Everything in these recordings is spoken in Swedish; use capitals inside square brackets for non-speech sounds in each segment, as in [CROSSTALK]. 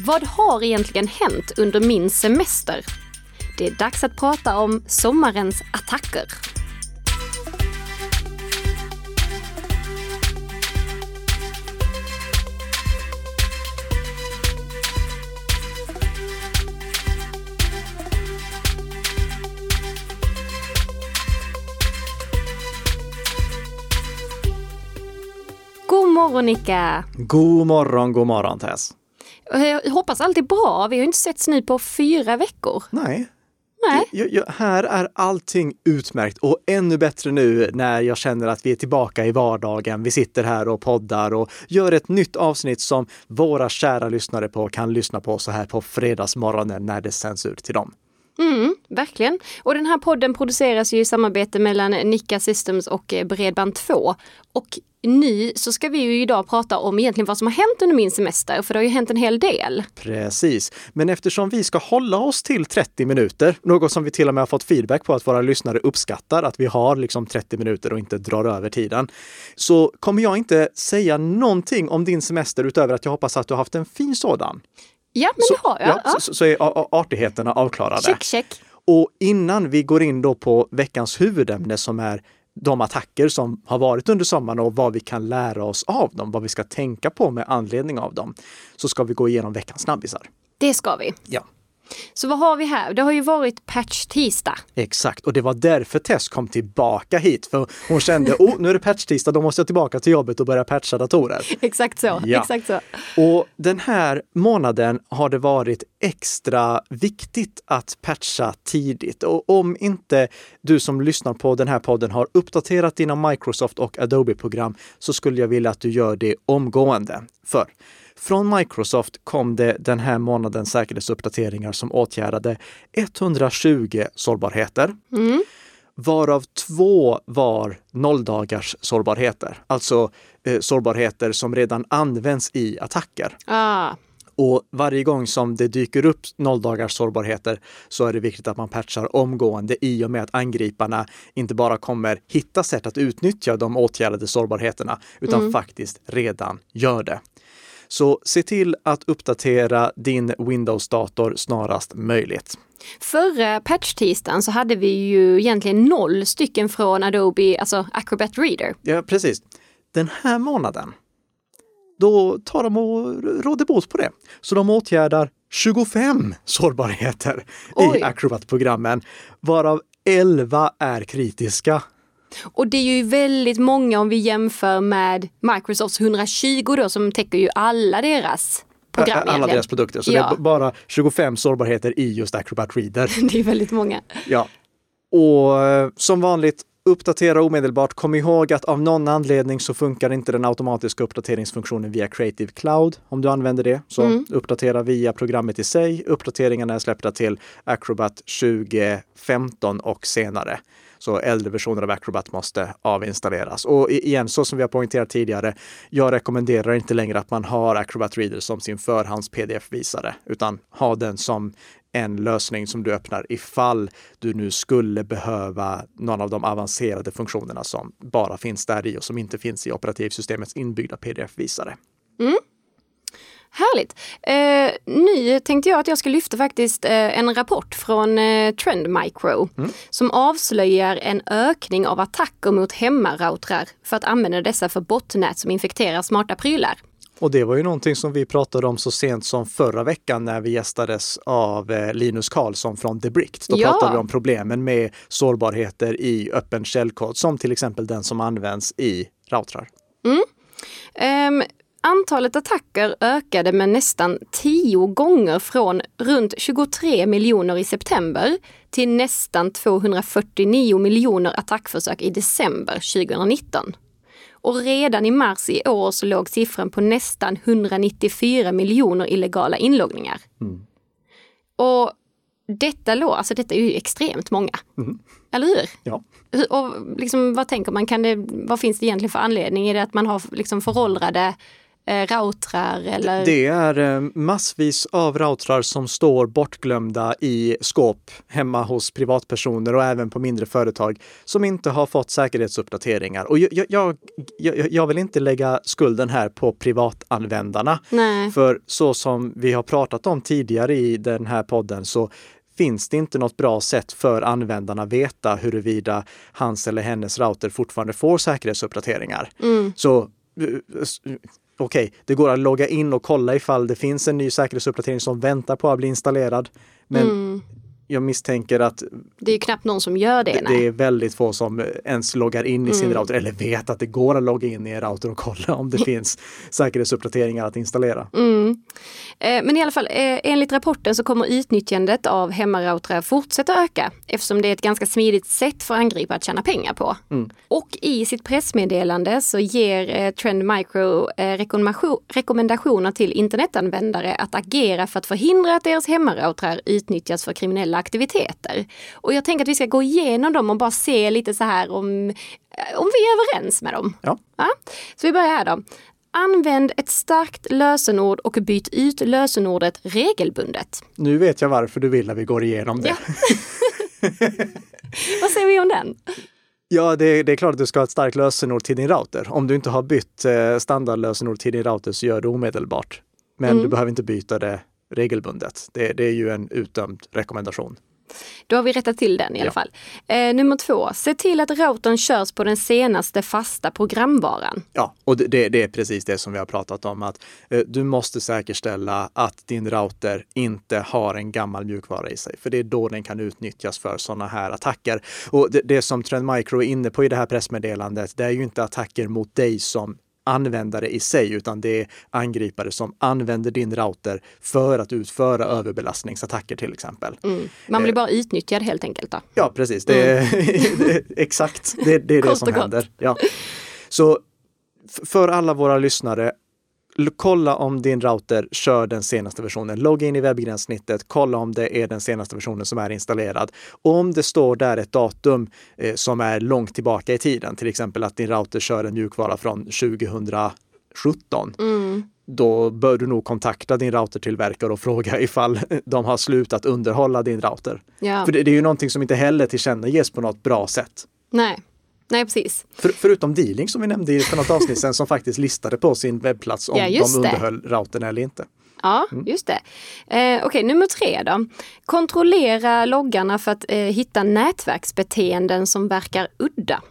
Vad har egentligen hänt under min semester? Det är dags att prata om sommarens attacker. God morgon Nicka! God morgon, god morgon Tess. Jag hoppas allt är bra. Vi har inte setts nu på fyra veckor. Nej, Nej. jag, jag, här är allting utmärkt och ännu bättre nu när jag känner att vi är tillbaka i vardagen. Vi sitter här och poddar och gör ett nytt avsnitt som våra kära lyssnare på kan lyssna på så här på fredagsmorgonen när det sänds ut till dem. Mm, verkligen. Och den här podden produceras ju i samarbete mellan Nika Systems och eh, Bredband2. Och nu så ska vi ju idag prata om egentligen vad som har hänt under min semester, för det har ju hänt en hel del. Precis, men eftersom vi ska hålla oss till 30 minuter, något som vi till och med har fått feedback på att våra lyssnare uppskattar, att vi har liksom 30 minuter och inte drar över tiden, så kommer jag inte säga någonting om din semester utöver att jag hoppas att du har haft en fin sådan. Ja, men så, det har jag. Ja, Ja. Så, så är artigheterna avklarade. Check, check. Och innan vi går in då på veckans huvudämne som är de attacker som har varit under sommaren och vad vi kan lära oss av dem, vad vi ska tänka på med anledning av dem, så ska vi gå igenom veckans snabbisar. Det ska vi. Ja, Så vad har vi här? Det har ju varit patch-tisdag. exakt. Och det var därför Tess kom tillbaka hit, för hon kände, oh, nu är det patch-tisdag, då måste jag tillbaka till jobbet och börja patcha datorer. Exakt så. Ja. Exakt så. Och den här månaden har det varit extra viktigt att patcha tidigt. Och om inte du som lyssnar på den här podden har uppdaterat dina Microsoft och Adobe-program så skulle jag vilja att du gör det omgående. För från Microsoft kom det den här månaden säkerhetsuppdateringar som åtgärdade 120 sårbarheter varav två var nolldagars sårbarheter, alltså eh, sårbarheter som redan används i attacker. Ah, Och varje gång som det dyker upp nolldagars sårbarheter så är det viktigt att man patchar omgående i och med att angriparna inte bara kommer hitta sätt att utnyttja de åtgärdade sårbarheterna utan faktiskt redan gör det. Så se till att uppdatera din Windows-dator snarast möjligt. Förra patch-tisdagen så hade vi ju egentligen noll stycken från Adobe, alltså Acrobat Reader. Ja, precis. Den här månaden, då tar de och råder bot på det. Så de åtgärdar 25 sårbarheter Oj. i Acrobat-programmen, varav 11 är kritiska. Och det är ju väldigt många om vi jämför med Microsofts 120 då som täcker ju alla deras program Alla egentligen. deras produkter. Så Ja. det är bara 25 sårbarheter i just Acrobat Reader. [LAUGHS] Det är väldigt många. Ja. Och eh, som vanligt, uppdatera omedelbart. Kom ihåg att av någon anledning så funkar inte den automatiska uppdateringsfunktionen via Creative Cloud. Om du använder det, så uppdatera via programmet i sig. Uppdateringarna är släppta till Acrobat 2015 och senare. Så äldre versioner av Acrobat måste avinstalleras. Och igen, så som vi har poängterat tidigare, jag rekommenderar inte längre att man har Acrobat Reader som sin förhands-pdf-visare, utan ha den som en lösning som du öppnar ifall du nu skulle behöva någon av de avancerade funktionerna som bara finns där i och som inte finns i operativsystemets inbyggda pdf-visare. Mm. Härligt! Eh, nu tänkte jag att jag ska lyfta faktiskt eh, en rapport från eh, Trend Micro som avslöjar en ökning av attacker mot hemmaroutrar för att använda dessa för botnät som infekterar smarta prylar. Och det var ju någonting som vi pratade om så sent som förra veckan när vi gästades av eh, Linus Karlsson från The Bricked. Då Ja. pratade vi om problemen med sårbarheter i öppen källkod, som till exempel den som används i routrar. Ehm, antalet attacker ökade med nästan 10 gånger från runt 23 miljoner i september till nästan 249 miljoner attackförsök i december 2019. Och redan i mars i år så låg siffran på nästan 194 miljoner illegala inloggningar. Och detta, lå, alltså detta är ju extremt många. Eller hur? Ja. Och liksom, vad tänker man, kan det, vad finns det egentligen för anledning? Är det att man har liksom föråldrade eh, routrar eller? Det är eh, massvis av routrar som står bortglömda i skåp hemma hos privatpersoner och även på mindre företag som inte har fått säkerhetsuppdateringar. Och jag, jag, jag, jag vill inte lägga skulden här på privatanvändarna. Nej. För så som vi har pratat om tidigare i den här podden så finns det inte något bra sätt för användarna att veta huruvida hans eller hennes router fortfarande får säkerhetsuppdateringar. Mm. Så eh, okej, okay, det går att logga in och kolla ifall det finns en ny säkerhetsuppdatering som väntar på att bli installerad. Men Mm jag misstänker att Det är ju knappt någon som gör det. det, det är väldigt få som ens loggar in i sin Mm. router eller vet att det går att logga in i en router och kolla om det [LAUGHS] finns säkerhetsuppdateringar att installera. Mm. Eh, Men i alla fall, eh, enligt rapporten så kommer utnyttjandet av hemmaroutrar fortsätta öka eftersom det är ett ganska smidigt sätt för angripare att tjäna pengar på. Mm. Och i sitt pressmeddelande så ger eh, Trend Micro eh, rekommendation- rekommendationer till internetanvändare att agera för att förhindra att deras hemmaroutrar utnyttjas för kriminella aktiviteter. Och jag tänker att vi ska gå igenom dem och bara se lite så här om, eh, om vi är överens med dem. Ja. Ja, så vi börjar här då. Använd ett starkt lösenord och byt ut lösenordet regelbundet. Nu vet jag varför du vill att vi går igenom det. Ja. [LAUGHS] Vad säger vi om den? Ja, det, det är klart att du ska ha ett starkt lösenord till din router. Om du inte har bytt eh, standardlösenord till din router så gör det omedelbart. Men Mm. du behöver inte byta det regelbundet. Det, det är ju en utdömd rekommendation. Då har vi rättat till den i alla Ja. fall. Eh, nummer två, se till att routern körs på den senaste fasta programvaran. Ja, och det, det, är precis det som vi har pratat om, att eh, du måste säkerställa att din router inte har en gammal mjukvara i sig, för det är då den kan utnyttjas för sådana här attacker. Och det, det som Trend Micro är inne på i det här pressmeddelandet, det är ju inte attacker mot dig som användare i sig, utan det är angripare som använder din router för att utföra överbelastningsattacker till exempel. Mm. Man blir bara utnyttjad helt enkelt. Då. Ja, precis. Det är, [LAUGHS] är- exakt, det, det är det som händer. Ja. Så för alla våra lyssnare, kolla om din router kör den senaste versionen. Logga in i webbgränssnittet, kolla om det är den senaste versionen som är installerad. Om det står där ett datum eh, som är långt tillbaka i tiden, till exempel att din router kör en mjukvara från 2017, Mm. då bör du nog kontakta din routertillverkare och [LAUGHS] fråga ifall de har slutat underhålla din router. Ja. För det, det är ju någonting som inte heller tillkännages på något bra sätt. Nej. Nej, precis. För, förutom Dealing som vi nämnde i för något avsnitt sen som faktiskt listade på sin webbplats om Ja, de just det. underhöll routern eller inte. Ja, Mm. just det. Eh, Okej, nummer tre då. Kontrollera loggarna för att eh, hitta nätverksbeteenden som verkar udda.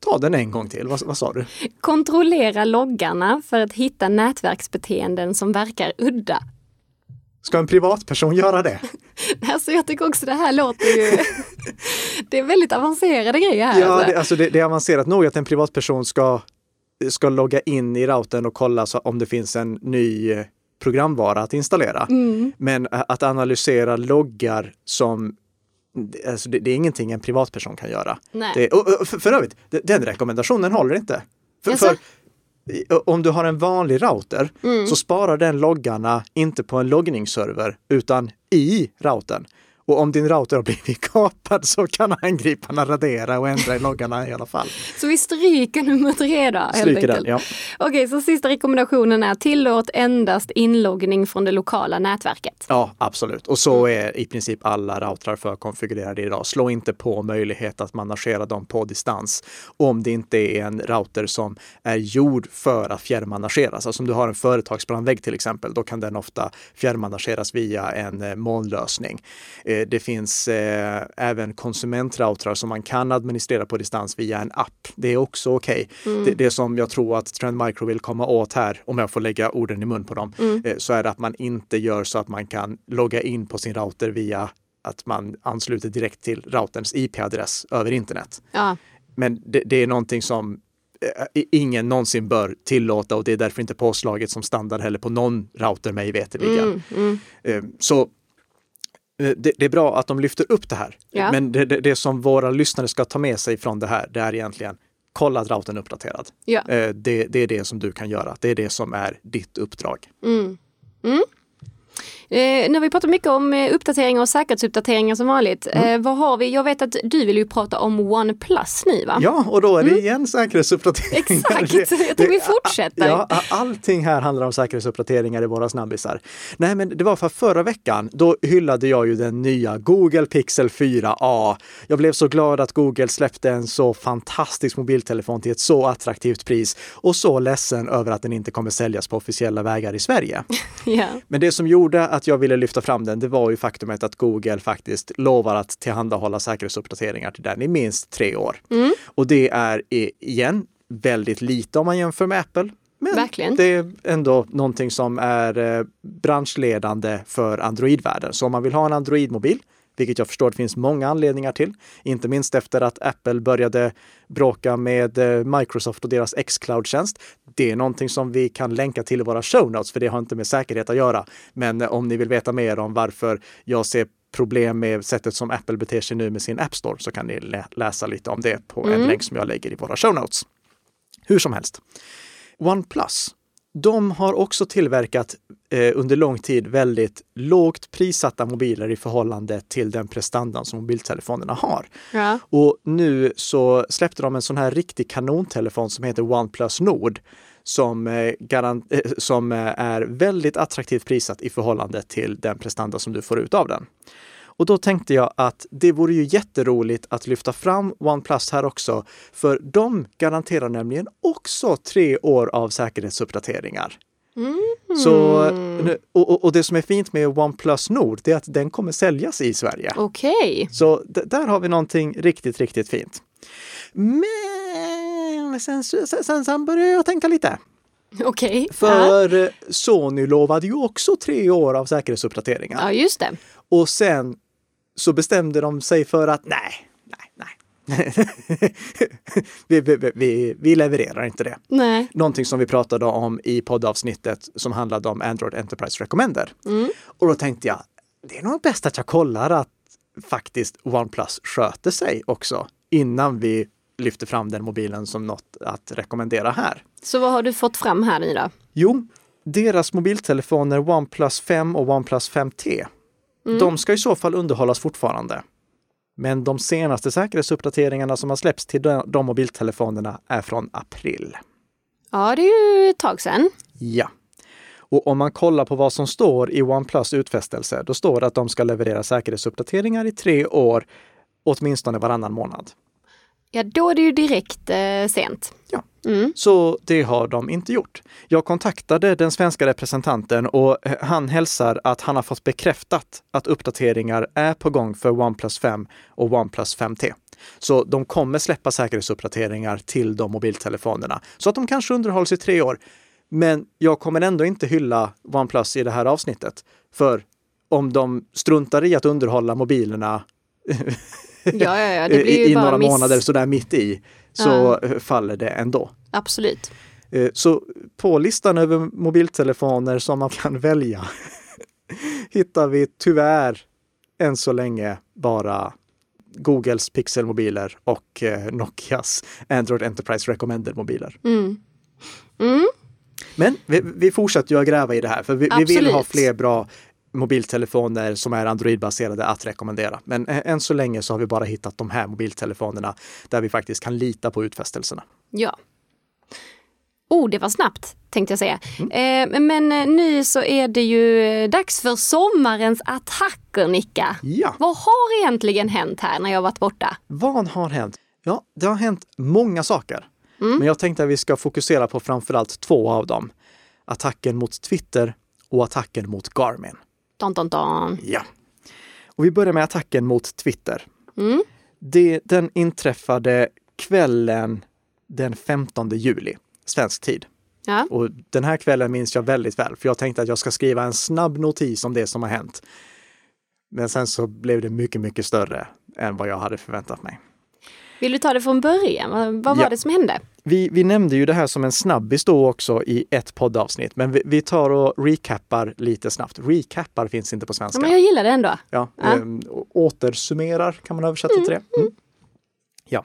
Ta den en gång till, vad, vad sa du? Kontrollera loggarna för att hitta nätverksbeteenden som verkar udda. Ska en privatperson göra det? [LAUGHS] Alltså jag tycker också det här låter ju... [LAUGHS] det är väldigt avancerade grejer här. Ja, alltså. det, alltså det, det är avancerat nog att en privatperson ska, ska logga in i routern och kolla så om det finns en ny eh, programvara att installera. Mm. Men a- att analysera loggar som Alltså det, det är ingenting en privatperson kan göra. Nej. Det, och, och för, för övrigt, de- den rekommendationen håller inte. För, för om du har en vanlig router Mm. så sparar den loggarna inte på en loggningsserver utan i routern. Och om din router har blivit kapad så kan angriparna radera och ändra i loggarna i alla fall. Så vi stryker nummer tre då. helt Stryker den, enkelt. ja. Okej, så sista rekommendationen är tillåt endast inloggning från det lokala nätverket. Ja, absolut. Och så är i princip alla routrar förkonfigurerade idag. Slå inte på möjlighet att managera dem på distans om det inte är en router som är gjord för att fjärrmanageras. Alltså om du har en företagsbrandvägg till exempel, då kan den ofta fjärrmanageras via en eh, molnlösning. Eh, Det finns eh, även konsumentroutrar som man kan administrera på distans via en app. Det är också okej. Det, det som jag tror att Trend Micro vill komma åt här, om jag får lägga orden i mun på dem, eh, så är det att man inte gör så att man kan logga in på sin router via att man ansluter direkt till routerns IP-adress över internet. Ja, Men det, det är någonting som eh, ingen någonsin bör tillåta och det är därför inte påslaget som standard heller på någon router mig veterligen. mm, mm. Eh, Så det, det är bra att de lyfter upp det här. Ja. Men det, det, det som våra lyssnare ska ta med sig från det här, det är egentligen kolla att routern är uppdaterad. ja. Eh, Det, det är det som du kan göra. Det är det som är ditt uppdrag. Mm. Mm. Eh, nu har vi pratat mycket om eh, uppdateringar och säkerhetsuppdateringar som vanligt. Mm. Eh, vad har vi? Jag vet att du vill ju prata om OnePlus nu va? Ja, och då är det igen säkerhetsuppdateringar. Exakt, Det- jag tänkte vi fortsätter. Ja, allting här handlar om säkerhetsuppdateringar i våra snabbisar. Nej, men det var för förra veckan, då hyllade jag ju den nya Google Pixel 4a. Jag blev så glad att Google släppte en så fantastisk mobiltelefon till ett så attraktivt pris och så ledsen över att den inte kommer säljas på officiella vägar i Sverige. [LAUGHS] Ja. Men det som gjorde att jag ville lyfta fram den, det var ju faktumet att Google faktiskt lovar att tillhandahålla säkerhetsuppdateringar till den i minst tre år. Och det är igen väldigt lite om man jämför med Apple. Men Verkligen. det är ändå någonting som är eh, branschledande för Android-världen. Så om man vill ha en Android-mobil, vilket jag förstår det finns många anledningar till, inte minst efter att Apple började bråka med eh, Microsoft och deras Xcloud-tjänst. Det är någonting som vi kan länka till i våra show notes, för det har inte med säkerhet att göra. Men eh, om ni vill veta mer om varför jag ser problem med sättet som Apple beter sig nu med sin App Store så kan ni lä- läsa lite om det på en länk som jag lägger i våra show notes. Hur som helst. OnePlus, de har också tillverkat eh, under lång tid väldigt lågt prissatta mobiler i förhållande till den prestandan som mobiltelefonerna har. Ja. Och nu så släppte de en sån här riktig kanontelefon som heter OnePlus Nord som, eh, garant, eh, som eh, är väldigt attraktivt prissatt i förhållande till den prestanda som du får ut av den. Och då tänkte jag att det vore ju jätteroligt att lyfta fram OnePlus här också, för de garanterar nämligen också tre år av säkerhetsuppdateringar. Så, nu- och, och, det som är fint med OnePlus Nord, det är att den kommer säljas i Sverige. Okej. Så d- där har vi någonting riktigt, riktigt fint. Men sen, sen, sen, började jag tänka lite. Okej. Ja. För eh, Sony lovade ju också tre år av säkerhetsuppdateringar. ja, just det. Och sen så bestämde de sig för att nej, nej, nej. [LAUGHS] vi, vi, vi, vi levererar inte det. Nej. Någonting som vi pratade om i poddavsnittet som handlade om Android Enterprise Recommender. Och då tänkte jag, det är nog bäst att jag kollar att faktiskt OnePlus sköter sig också innan vi lyfter fram den mobilen som något att rekommendera här. Så vad har du fått fram här nu då? Jo, deras mobiltelefoner OnePlus 5 och OnePlus 5T, de ska i så fall underhållas fortfarande. Men de senaste säkerhetsuppdateringarna som har släppts till de mobiltelefonerna är från april. Ja, det är ju ett tag sedan. Ja. Och om man kollar på vad som står i OnePlus utfästelse, då står det att de ska leverera säkerhetsuppdateringar i tre år, åtminstone varannan månad. Ja, då är det ju direkt eh, sent. Ja. Mm. Så det har de inte gjort. Jag kontaktade den svenska representanten och han hälsar att han har fått bekräftat att uppdateringar är på gång för OnePlus 5 och OnePlus 5T. Så de kommer släppa säkerhetsuppdateringar till de mobiltelefonerna så att de kanske underhålls i tre år. Men jag kommer ändå inte hylla OnePlus i det här avsnittet. För om de struntar i att underhålla mobilerna Ja, ja, ja, [LAUGHS] i, i några miss. månader sådär mitt i så faller det ändå. Absolut. Eh, Så på listan över mobiltelefoner som man kan välja [LAUGHS] hittar vi tyvärr än så länge bara Googles Pixel-mobiler och eh, Nokias Android Enterprise Recommended-mobiler. Mm. Mm. Men vi, vi fortsätter ju att gräva i det här, för vi, vi vill ha fler bra mobiltelefoner som är Android-baserade att rekommendera. Men eh, än så länge så har vi bara hittat de här mobiltelefonerna där vi faktiskt kan lita på utfästelserna. Ja. Oh, det var snabbt tänkte jag säga. Mm. Eh, men eh, nu så är det ju eh, dags för sommarens attacker, Nicka. Ja. Vad har egentligen hänt här när jag varit borta? Vad har hänt? Ja, det har hänt många saker. Men jag tänkte att vi ska fokusera på framförallt två av dem. Attacken mot Twitter och attacken mot Garmin. Don, don, don. Ja. Och vi börjar med attacken mot Twitter. Mm. Det, den inträffade kvällen den 15 juli, svensk tid. Ja. Och den här kvällen minns jag väldigt väl, för jag tänkte att jag ska skriva en snabb notis om det som har hänt. Men sen så blev det mycket, mycket större än vad jag hade förväntat mig. Vill du ta det från början? Vad, var Ja. det som hände? Vi, vi nämnde ju det här som en snabbis då också i ett poddavsnitt, men vi, vi tar och recappar lite snabbt. Recappar finns inte på Ja, svenska. men jag gillar det ändå. Ja, Ja. ehm, å- återsummerar kan man översätta till det. Mm. Ja,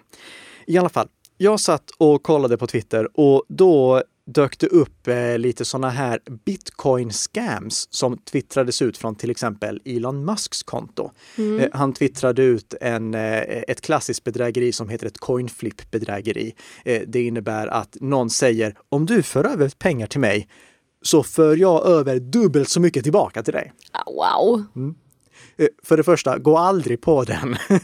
i alla fall. Jag satt och kollade på Twitter och då dök det upp eh, lite sådana här bitcoin-scams som twittrades ut från till exempel Elon Musks konto. Mm. Eh, han twittrade ut en, eh, ett klassiskt bedrägeri som heter ett coinflip-bedrägeri. Eh, det innebär att någon säger om du för över pengar till mig så för jag över dubbelt så mycket tillbaka till dig. Ah, Wow! Eh, För det första, gå aldrig på den. [LAUGHS]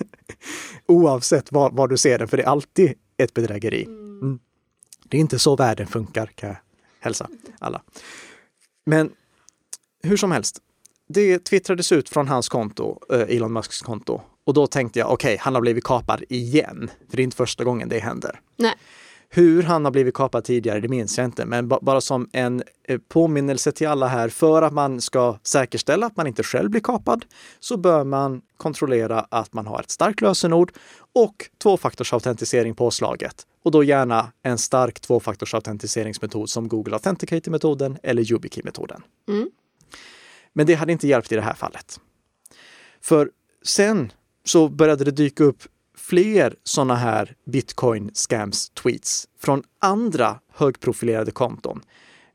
Oavsett var, var du ser den, för det är alltid ett bedrägeri. Mm. Det är inte så världen funkar, kan jag hälsa alla. Men hur som helst, det twittrades ut från hans konto, eh, Elon Musks konto. Och då tänkte jag, okej, han har blivit kapad igen. För det är inte första gången det händer. Nej. Hur han har blivit kapad tidigare, det minns jag inte, men ba- bara som en eh, påminnelse till alla här, för att man ska säkerställa att man inte själv blir kapad, så bör man kontrollera att man har ett starkt lösenord och tvåfaktorsautentisering påslaget. Och då gärna en stark tvåfaktorsautentiseringsmetod som Google Authenticator-metoden eller YubiKey-metoden. Mm. Men det hade inte hjälpt i det här fallet. För sen så började det dyka upp fler sådana här bitcoin scams tweets från andra högprofilerade konton.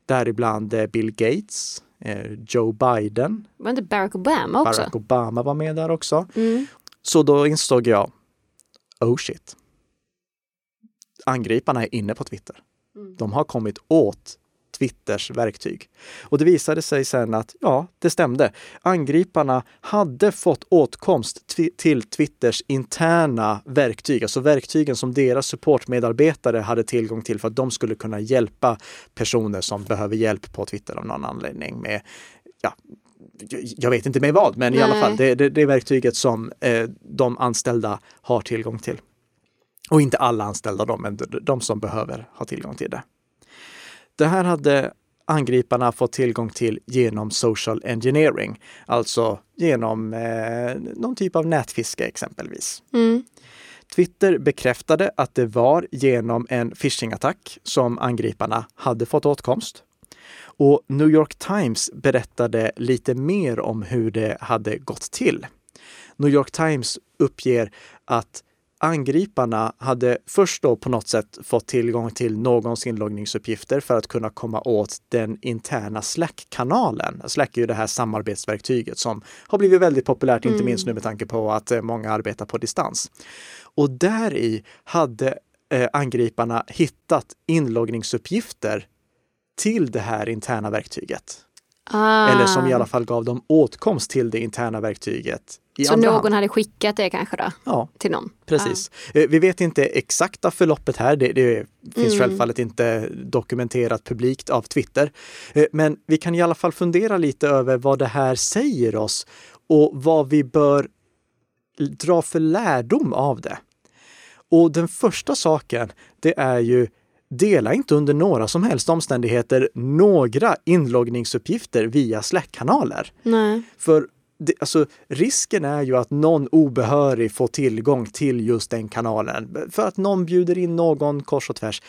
Däribland eh, Bill Gates, eh, Joe Biden, Var inte Barack Obama också? Barack Obama var med där också. Mm. Så då insåg jag, oh shit. Angriparna är inne på Twitter. De har kommit åt Twitters verktyg. Och det visade sig sen att ja, det stämde. Angriparna hade fått åtkomst till Twitters interna verktyg, alltså verktygen som deras supportmedarbetare hade tillgång till för att de skulle kunna hjälpa personer som behöver hjälp på Twitter av någon anledning med ja, jag vet inte med vad, men i alla Nej. fall det, det, det är verktyget som eh, de anställda har tillgång till. Och inte alla anställda då, men de som behöver ha tillgång till det. Det här hade angriparna fått tillgång till genom social engineering, alltså genom eh, någon typ av nätfiske exempelvis. Mm. Twitter bekräftade att det var genom en phishing-attack som angriparna hade fått åtkomst. Och New York Times berättade lite mer om hur det hade gått till. New York Times uppger att angriparna hade först då på något sätt fått tillgång till någons inloggningsuppgifter för att kunna komma åt den interna Slack-kanalen. Slack är ju det här samarbetsverktyget som har blivit väldigt populärt, inte minst nu med tanke på att eh, många arbetar på distans. Och där i hade eh, angriparna hittat inloggningsuppgifter till det här interna verktyget. Ah. Eller som i alla fall gav dem åtkomst till det interna verktyget. Så någon hand. hade skickat det kanske då? Ja, Till någon? precis. Eh, Vi vet inte exakta förloppet här. Det, det finns Mm. självfallet inte dokumenterat publikt av Twitter. Eh, Men vi kan i alla fall fundera lite över vad det här säger oss och vad vi bör dra för lärdom av det. Och den första saken, det är ju Dela inte under några som helst omständigheter några inloggningsuppgifter via Slack-kanaler. För det, alltså, risken är ju att någon obehörig får tillgång till just den kanalen. För att någon bjuder in någon kors och tvärs.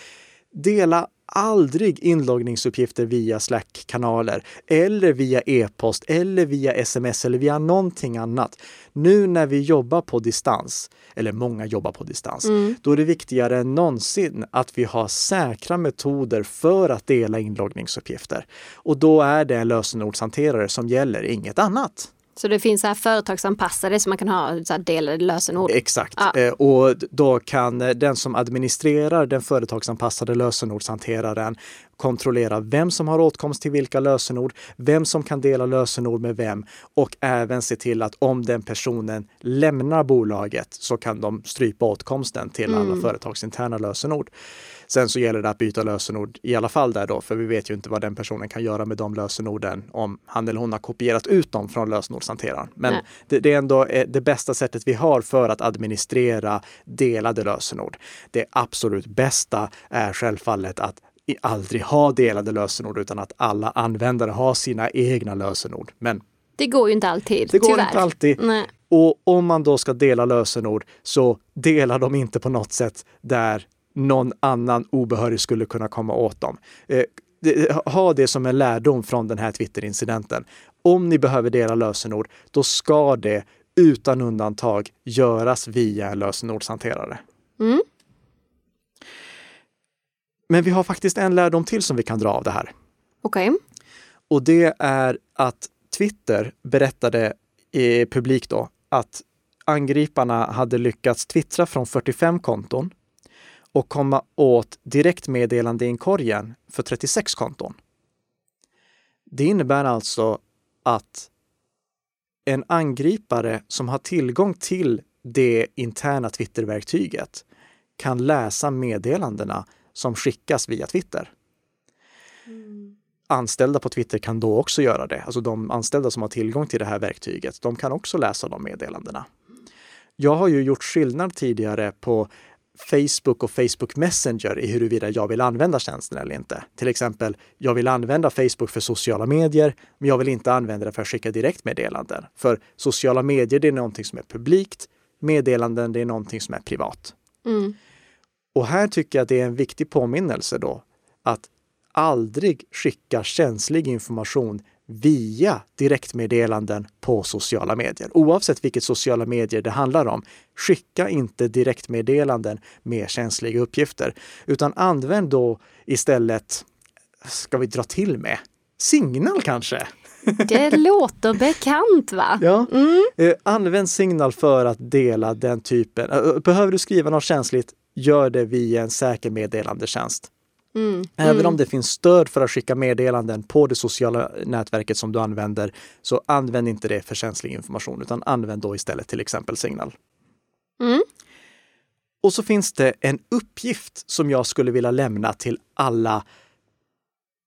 Dela aldrig inloggningsuppgifter via Slack-kanaler eller via e-post eller via sms eller via någonting annat. Nu när vi jobbar på distans, eller många jobbar på distans, då är det viktigare än någonsin att vi har säkra metoder för att dela inloggningsuppgifter. Och då är det en lösenordshanterare som gäller, inget annat. Så det finns så här företagsanpassade som man kan ha så här delade lösenord? Exakt. Ja. Eh, Och då kan eh, den som administrerar den företagsanpassade lösenordshanteraren kontrollera vem som har åtkomst till vilka lösenord, vem som kan dela lösenord med vem och även se till att om den personen lämnar bolaget så kan de strypa åtkomsten till alla företagsinterna lösenord. Sen så gäller det att byta lösenord i alla fall där då, för vi vet ju inte vad den personen kan göra med de lösenorden om han eller hon har kopierat ut dem från lösenordshanteraren. Men det, det är ändå eh, det bästa sättet vi har för att administrera delade lösenord. Det absolut bästa är självfallet att aldrig ha delade lösenord utan att alla användare har sina egna lösenord. Men Det går ju inte alltid, det går tyvärr. inte alltid. Nej. Och om man då ska dela lösenord så dela dem inte på något sätt där någon annan obehörig skulle kunna komma åt dem. Eh, ha det som en lärdom från den här Twitter-incidenten. Om ni behöver dela lösenord, då ska det utan undantag göras via en lösenordshanterare. Mm. Men vi har faktiskt en lärdom till som vi kan dra av det här. Okej. Och det är att Twitter berättade i publik då att angriparna hade lyckats twittra från 45 konton och komma åt direktmeddelande i korgen för 36 konton. Det innebär alltså att en angripare som har tillgång till det interna Twitterverktyget kan läsa meddelandena som skickas via Twitter. Anställda på Twitter kan då också göra det. Alltså de anställda som har tillgång till det här verktyget, de kan också läsa de meddelandena. Jag har ju gjort skillnad tidigare på Facebook och Facebook Messenger i huruvida jag vill använda tjänsten eller inte. Till exempel, jag vill använda Facebook för sociala medier, men jag vill inte använda det för att skicka direktmeddelanden. För sociala medier, det är någonting som är publikt. Meddelanden, det är någonting som är privat. Mm. Och här tycker jag det är en viktig påminnelse då att aldrig skicka känslig information via direktmeddelanden på sociala medier. Oavsett vilket sociala medier det handlar om. Skicka inte direktmeddelanden med känsliga uppgifter, utan använd då istället, ska vi dra till med, Signal kanske? [LAUGHS] Det låter bekant va? Ja. Mm. Eh, använd Signal för att dela den typen. Eh, behöver du skriva något känsligt, gör det via en säker meddelandetjänst. Mm. Även Mm. om det finns stöd för att skicka meddelanden på det sociala nätverket som du använder, så använd inte det för känslig information, utan använd då istället till exempel Signal. Mm. Och så finns det en uppgift som jag skulle vilja lämna till alla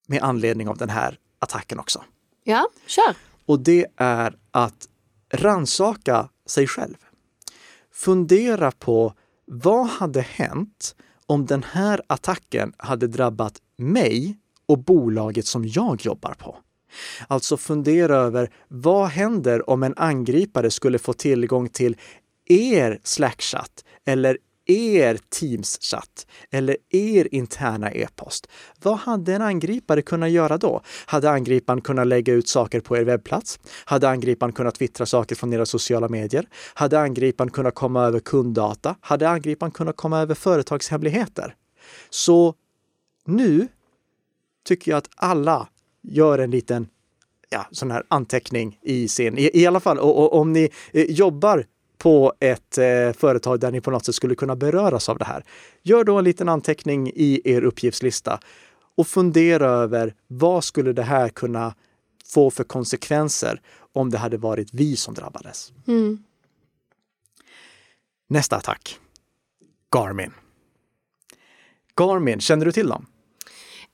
med anledning av den här attacken också. Ja, kör. Och det är att ransaka sig själv. Fundera på vad hade hänt om den här attacken hade drabbat mig och bolaget som jag jobbar på? Alltså fundera över vad händer om en angripare skulle få tillgång till er Slackchat eller er Teams-chatt eller er interna e-post. Vad hade en angripare kunnat göra då? Hade angriparen kunnat lägga ut saker på er webbplats? Hade angriparen kunnat twittra saker från era sociala medier? Hade angriparen kunnat komma över kunddata? Hade angriparen kunnat komma över företagshemligheter? Så nu tycker jag att alla gör en liten ja, sån här anteckning i sin, i, i alla fall och, och, om ni eh, jobbar på ett eh, företag där ni på något sätt skulle kunna beröras av det här. Gör då en liten anteckning i er uppgiftslista och fundera över vad skulle det här kunna få för konsekvenser om det hade varit vi som drabbades. Mm. Nästa attack. Garmin. Garmin, känner du till dem?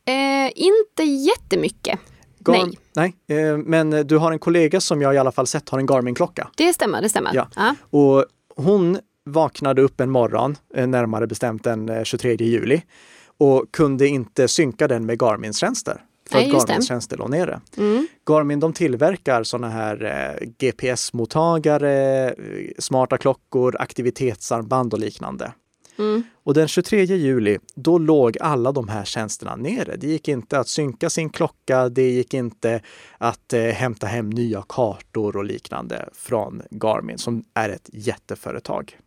Eh, inte jättemycket. Gar- Nej. Nej, eh, men du har en kollega som jag i alla fall sett har en Garmin-klocka. Det stämmer, det stämmer. Ja. Ja. Och hon vaknade upp en morgon, eh, närmare bestämt den eh, 23 juli, och kunde inte synka den med Garmins tjänster. För Nej, att. Garmins tjänster låg nere. Mm. Garmin de tillverkar sådana här eh, GPS-mottagare, eh, smarta klockor, aktivitetsarmband och liknande. Mm. Och den 23 juli, då låg alla de här tjänsterna nere. Det gick inte att synka sin klocka, det gick inte att eh, hämta hem nya kartor och liknande från Garmin som är ett jätteföretag.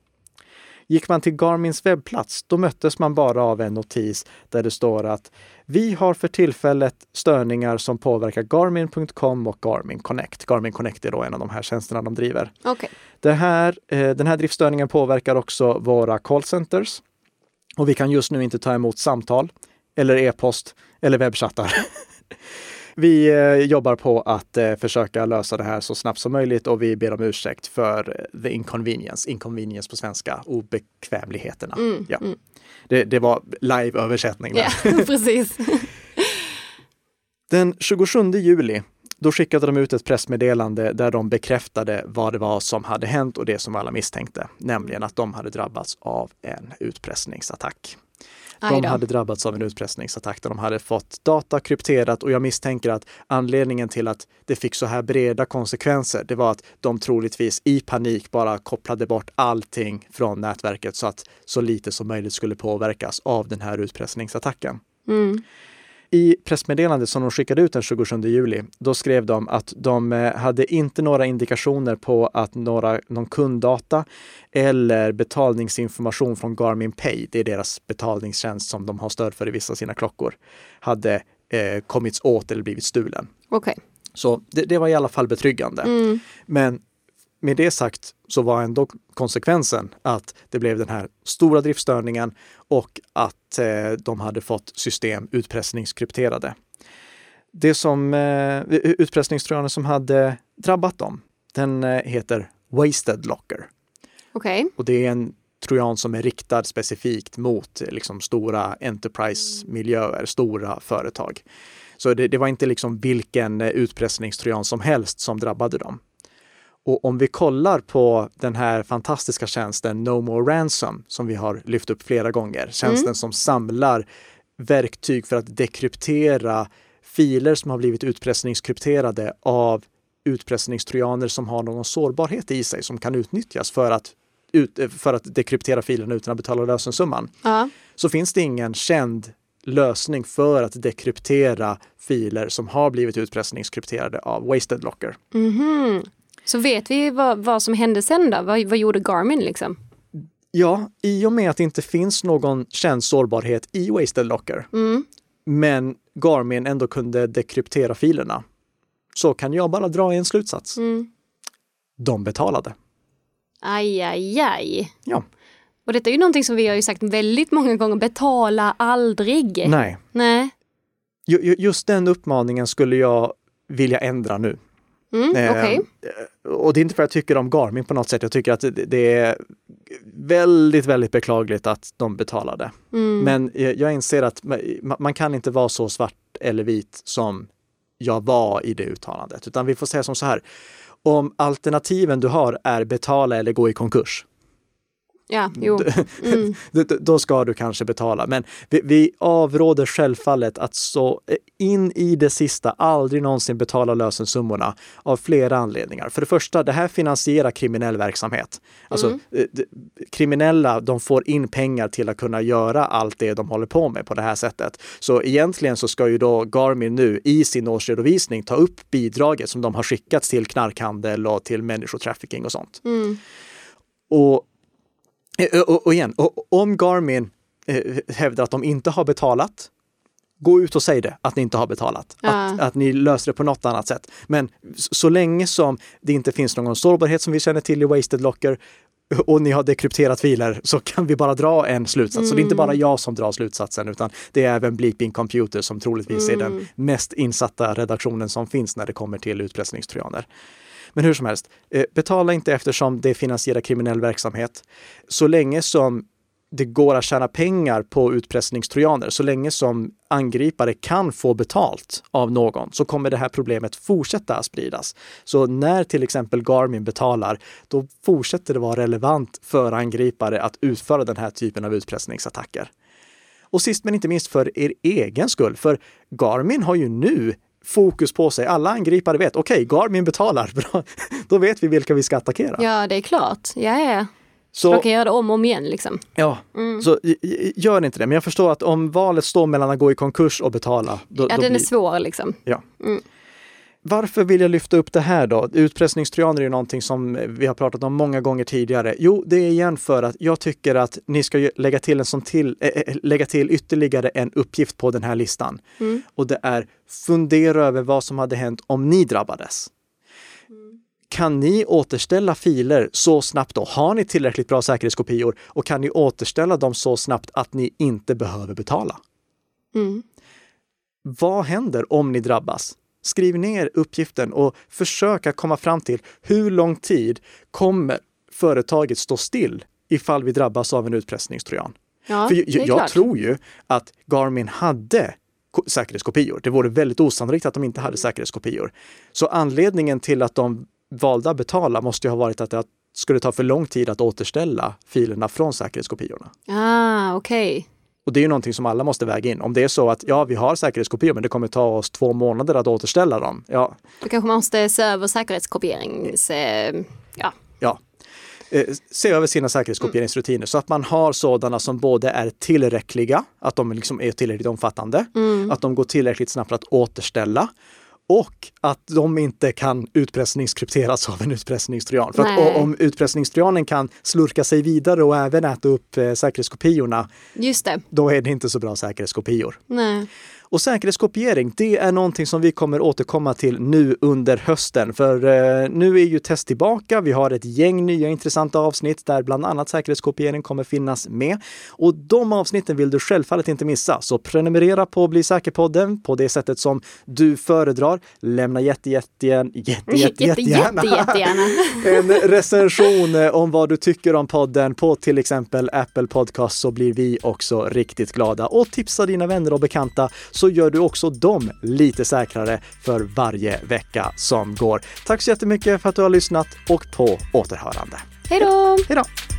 Gick man till Garmins webbplats, då möttes man bara av en notis där det står att vi har för tillfället störningar som påverkar Garmin.com och Garmin Connect. Garmin Connect är då en av de här tjänsterna de driver. Okej. Det här, eh, den här driftstörningen påverkar också våra callcenters och vi kan just nu inte ta emot samtal eller e-post eller webbchattar. [LAUGHS] Vi eh, jobbar på att eh, försöka lösa det här så snabbt som möjligt och vi ber om ursäkt för eh, the inconvenience, inconvenience på svenska, obekvämligheterna. Mm, Ja. mm. Det, det var live-översättning. Ja, [LAUGHS] precis. Den 27 juli då skickade de ut ett pressmeddelande där de bekräftade vad det var som hade hänt och det som alla misstänkte, nämligen att de hade drabbats av en utpressningsattack. De hade drabbats av en utpressningsattack där de hade fått data krypterat och jag misstänker att anledningen till att det fick så här breda konsekvenser, det var att de troligtvis i panik bara kopplade bort allting från nätverket så att så lite som möjligt skulle påverkas av den här utpressningsattacken. Mm. I pressmeddelandet som de skickade ut den 27 juli, då skrev de att de eh, hade inte några indikationer på att några, någon kunddata eller betalningsinformation från Garmin Pay, det är deras betalningstjänst som de har stöd för i vissa av sina klockor, hade eh, kommits åt eller blivit stulen. Okej. Okay. Så det, det, var i alla fall betryggande. Mm. Men med det sagt så var ändå konsekvensen att det blev den här stora driftstörningen och att eh, de hade fått system utpressningskrypterade. Det som eh, utpressningstrojanen som hade drabbat dem, den eh, heter Wasted Locker. Okay. Och det är en trojan som är riktad specifikt mot liksom, stora enterprise-miljöer, stora företag. Så det, det var inte liksom vilken eh, utpressningstrojan som helst som drabbade dem. Och om vi kollar på den här fantastiska tjänsten No More Ransom som vi har lyft upp flera gånger, tjänsten mm. som samlar verktyg för att dekryptera filer som har blivit utpressningskrypterade av utpressningstrojaner som har någon sårbarhet i sig som kan utnyttjas för att, ut, för att dekryptera filerna utan att betala lösensumman. Ja. Så finns det ingen känd lösning för att dekryptera filer som har blivit utpressningskrypterade av Wasted Locker. Mm -hmm. Så vet vi vad, vad som hände sen då? Vad, vad gjorde Garmin liksom? Ja, i och med att det inte finns någon känd sårbarhet i Wasted Locker, mm. men Garmin ändå kunde dekryptera filerna, så kan jag bara dra en slutsats. Mm. De betalade. Aj, aj, aj. Ja. Och detta är ju någonting som vi har ju sagt väldigt många gånger, betala aldrig. Nej. Nej. Just den uppmaningen skulle jag vilja ändra nu. Mm, eh, okay. Och det är inte för att jag tycker om Garmin på något sätt. Jag tycker att det är väldigt, väldigt beklagligt att de betalade. Mm. Men jag inser att man kan inte vara så svart eller vit som jag var i det uttalandet, utan vi får säga som så här. Om alternativen du har är betala eller gå i konkurs, Ja, jo. [LAUGHS] Mm. då ska du kanske betala. Men vi, vi, avråder självfallet att så in i det sista aldrig någonsin betala lösensummorna av flera anledningar. För det första, det här finansierar kriminell verksamhet. Alltså mm. Eh, kriminella, de får in pengar till att kunna göra allt det de håller på med på det här sättet. Så egentligen så ska ju då Garmin nu i sin årsredovisning ta upp bidraget som de har skickats till knarkhandel och till människotrafficking och sånt. Mm. Och Eh, och, och igen, om Garmin eh, hävdar att de inte har betalat, gå ut och säg det, att ni inte har betalat. Ja. Att, att ni löser det på något annat sätt. Men så länge som det inte finns någon sårbarhet som vi känner till i Wasted Locker och ni har dekrypterat filer så kan vi bara dra en slutsats. Mm. Så det är inte bara mm. jag som drar slutsatsen utan det är även Bleeping Computer som troligtvis mm. är den mm. mest insatta redaktionen som finns när det kommer till utpressningstrojaner. Men hur som helst, eh, betala inte eftersom det finansierar kriminell verksamhet. Så länge som det går att tjäna pengar på utpressningstrojaner, så länge som angripare kan få betalt av någon så kommer det här problemet fortsätta att spridas. Så när till exempel Garmin betalar, då fortsätter det vara relevant för angripare att utföra den här typen av utpressningsattacker. Och sist men inte minst för er egen skull, för Garmin har ju nu fokus på sig. Alla angripare vet, okej, okay, Garmin betalar, [LAUGHS] bra. då vet vi vilka vi ska attackera. Ja, det är klart. Ja, ja. Så, Man kan göra det om och om igen liksom. Ja, mm. så gör inte det. Men jag förstår att om valet står mellan att gå i konkurs och betala. Då, ja, då den blir... är svår liksom. Ja. Mm. Varför vill jag lyfta upp det här då? Utpressningstrojaner är ju någonting som vi har pratat om många gånger tidigare. Jo, det är igen för att jag tycker att ni ska lägga till, en sån till, äh, lägga till ytterligare en uppgift på den här listan. Mm. Och det är fundera över vad som hade hänt om ni drabbades. Mm. Kan ni återställa filer så snabbt då? Har ni tillräckligt bra säkerhetskopior och kan ni återställa dem så snabbt att ni inte behöver betala? Mm. Vad händer om ni drabbas? Skriv ner uppgiften och försök att komma fram till hur lång tid kommer företaget stå still ifall vi drabbas av en utpressningstrojan? Ja, För jag, jag tror ju att Garmin hade säkerhetskopior. Det vore väldigt osannolikt att de inte hade säkerhetskopior. Så anledningen till att de valde att betala måste ju ha varit att det skulle ta för lång tid att återställa filerna från säkerhetskopiorna. Ah, okej. Okay. Och det är ju någonting som alla måste väga in. Om det är så att ja, vi har säkerhetskopior, men det kommer ta oss två månader att återställa dem. Ja. Då kanske man måste se över säkerhetskopierings... Eh, ja. Ja. eh, se över sina säkerhetskopieringsrutiner mm. så att man har sådana som både är tillräckliga, att de liksom är tillräckligt omfattande, mm. att de går tillräckligt snabbt att återställa och att de inte kan utpressningskrypteras av en utpressningstrojan. För att om utpressningstrojanen kan slurka sig vidare och även äta upp eh, säkerhetskopiorna, Just det. då är det inte så bra säkerhetskopior. Nej. Och säkerhetskopiering, det är någonting som vi kommer återkomma till nu under hösten. För eh, nu är ju test tillbaka. Vi har ett gäng nya intressanta avsnitt där bland annat säkerhetskopiering kommer finnas med. Och de avsnitten vill du självfallet inte missa. Så prenumerera på Bli säker-podden på det sättet som du föredrar. Lämna jätte, jätte, jätte, jätte, [LAUGHS] jätte, jättegärna [LAUGHS] en recension eh, om vad du tycker om podden på till exempel Apple Podcast så blir vi också riktigt glada. Och tipsa dina vänner och bekanta så gör du också dem lite säkrare för varje vecka som går. Tack så jättemycket för att du har lyssnat och på återhörande. Hej då! Hej då!